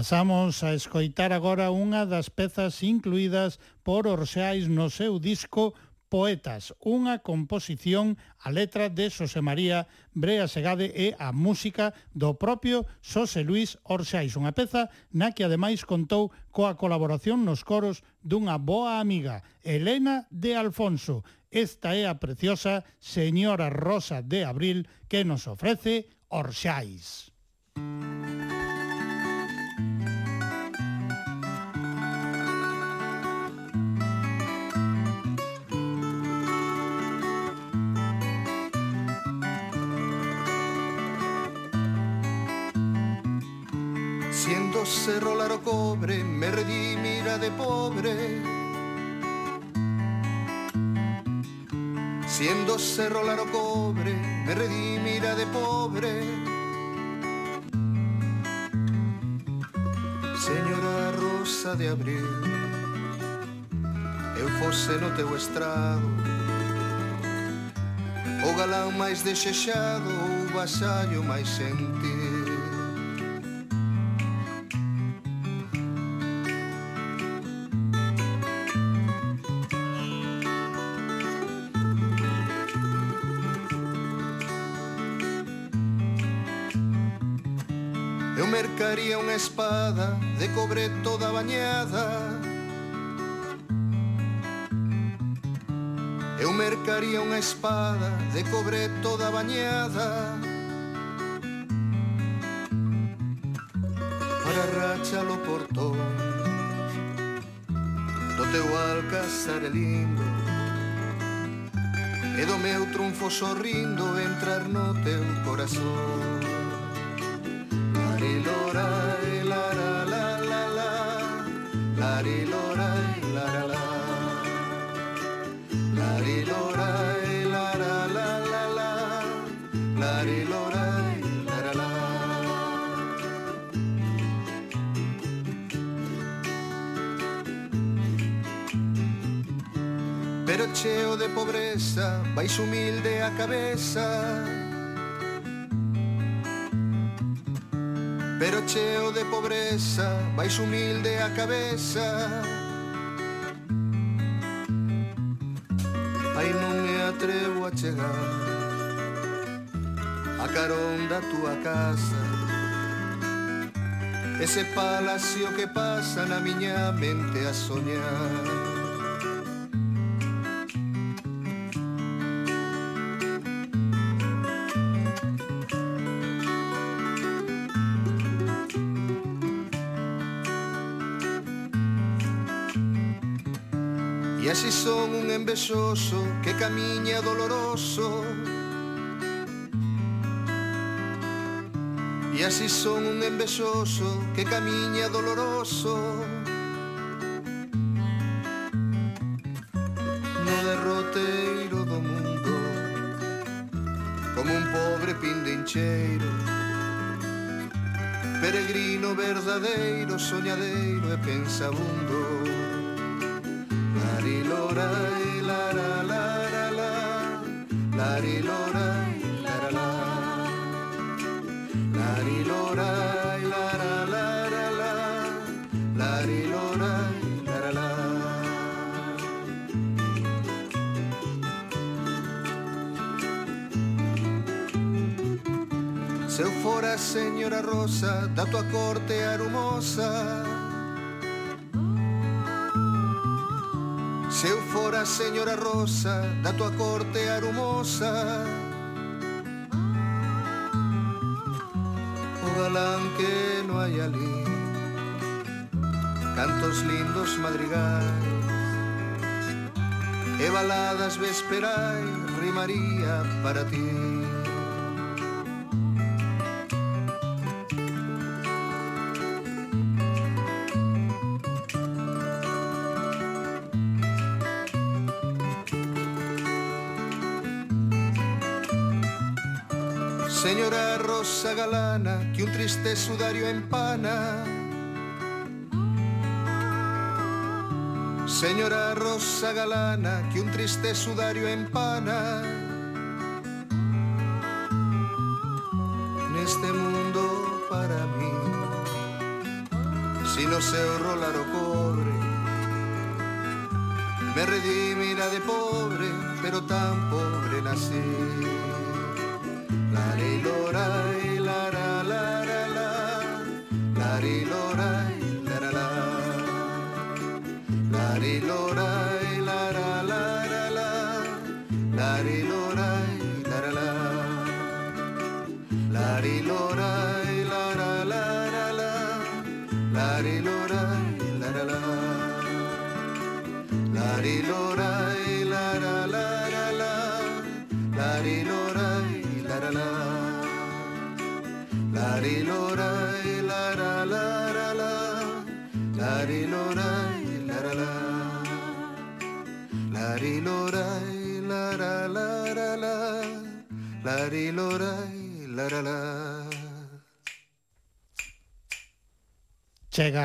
Pasamos a escoitar agora unha das pezas incluídas por Orseais no seu disco Poetas, unha composición a letra de Xosé María Brea Segade e a música do propio Xosé Luis Orseais, unha peza na que ademais contou coa colaboración nos coros dunha boa amiga, Elena de Alfonso. Esta é a preciosa Señora Rosa de Abril que nos ofrece Orseais. se rolar o cobre me redimira de pobre. Siendo se rolar o cobre me redimira de pobre. Señora rosa de abril eu fose no teu estrado. O galán máis desexado o vasallo máis sentido. una espada de cobre toda bañada. Eu mercaría unha espada de cobre toda bañada. Para rachalo portón Do teu alcázar lindo. E do meu trunfo sorrindo entrar no teu corazón. baixo humilde a cabeza. Pero cheo de pobreza, vais humilde a cabeza. Ai non me atrevo a chegar A carón da tua casa. Ese palacio que pasa na miña mente a soñar. E así son un envexoso que camiña doloroso. No derroteiro do mundo Como un pobre pindincheiro. Peregrino verdadeiro, soñadeiro e pensabundo la señora Rosa da tua corte arumosa. Se eu fora a señora Rosa da tua corte arumosa. O galán que no hai ali, cantos lindos madrigais. E baladas vesperais rimaría para ti. sudario empana. Señora Rosa Galana, que un triste sudario empana. En este mundo para mí, si no se ahorró laro cobre, me redimirá de pobre, pero tan pobre nací.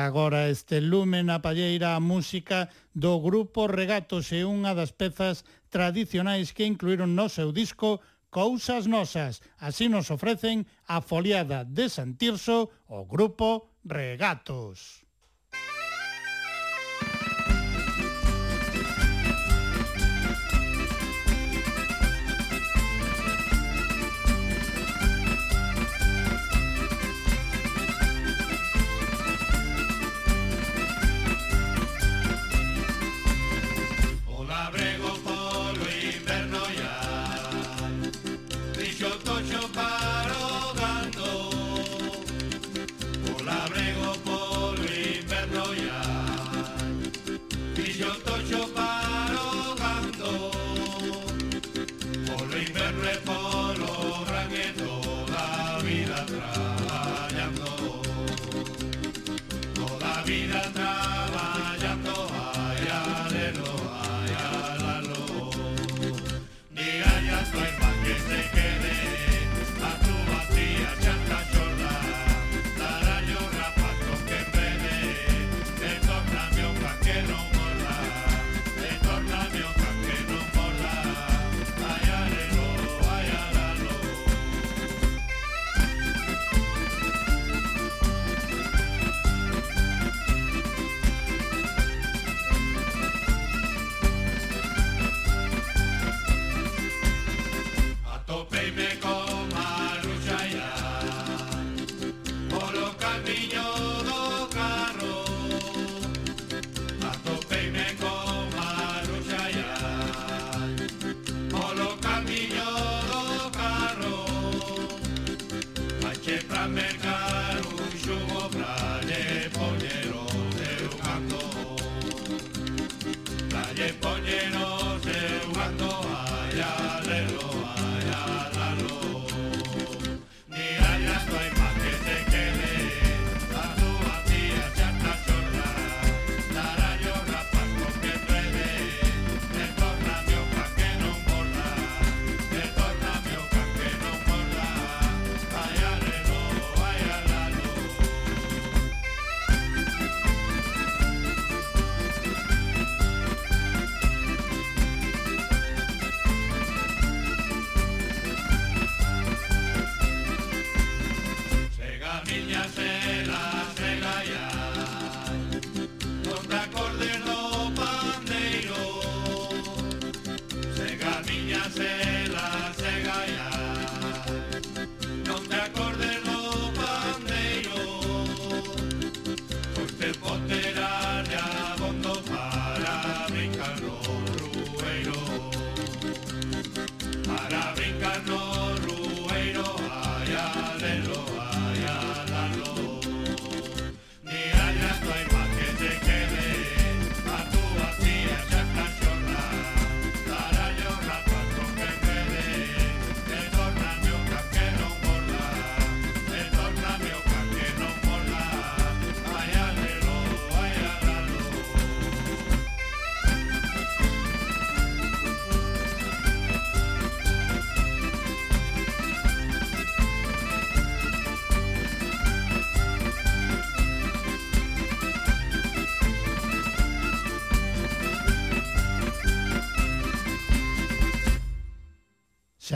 Agora este lume na palleira a música do grupo Regatos e unha das pezas tradicionais que incluíron no seu disco Cousas Nosas. Así nos ofrecen a foliada de Santirso o grupo Regatos. Amen.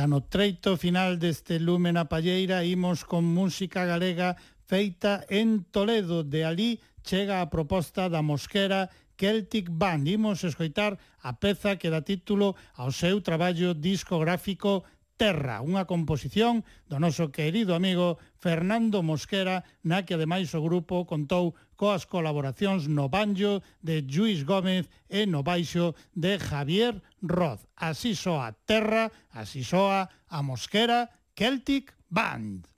Xa no treito final deste Lumen a Palleira imos con música galega feita en Toledo. De ali chega a proposta da Mosquera Celtic Band. Imos escoitar a peza que dá título ao seu traballo discográfico Terra, unha composición do noso querido amigo Fernando Mosquera, na que ademais o grupo contou coas colaboracións no banjo de Luis Gómez e no baixo de Javier Roth. Así soa Terra, así soa a Mosquera Celtic Band.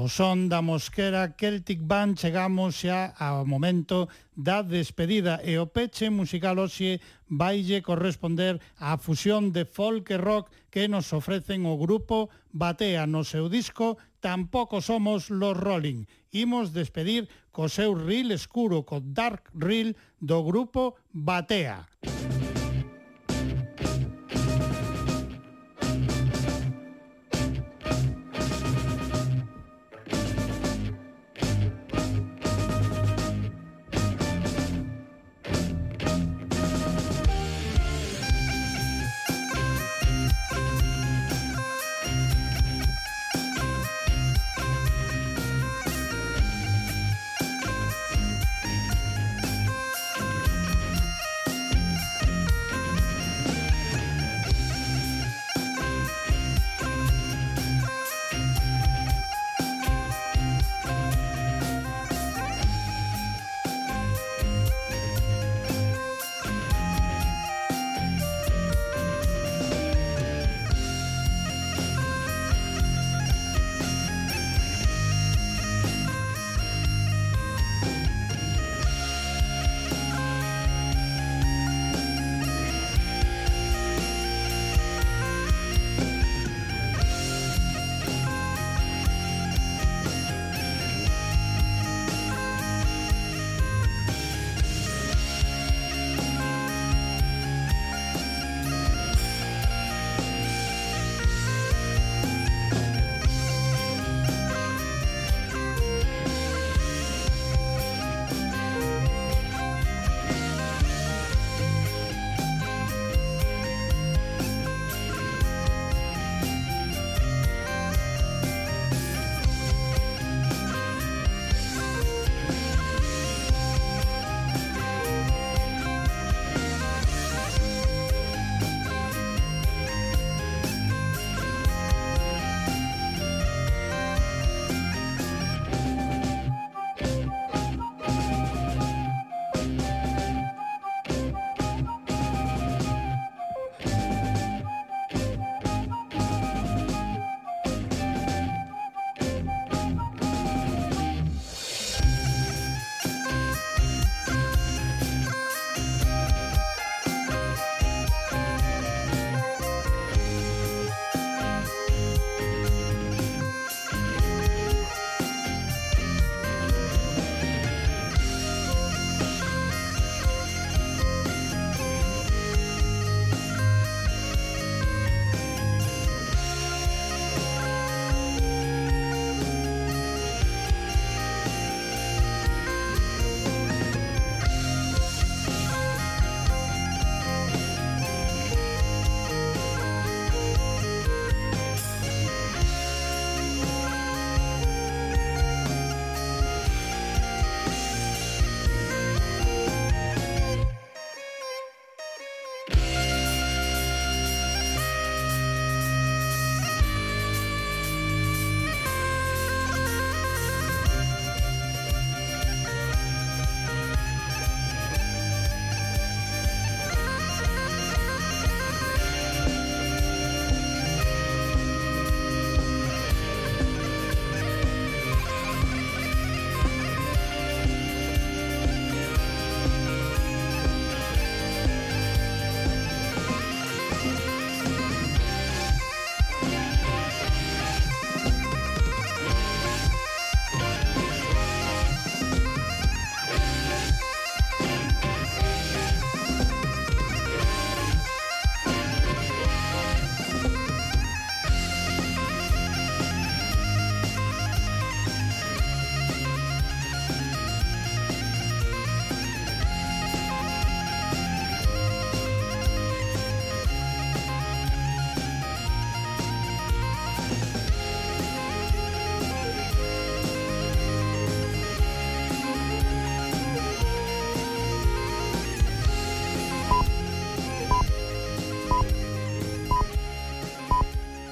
Ao son da mosquera Celtic Band chegamos xa ao momento da despedida e o peche musical hoxe vaille corresponder á fusión de folk e rock que nos ofrecen o grupo Batea no seu disco Tampouco somos los Rolling. Imos despedir co seu reel escuro, co Dark Reel do grupo Batea. Batea.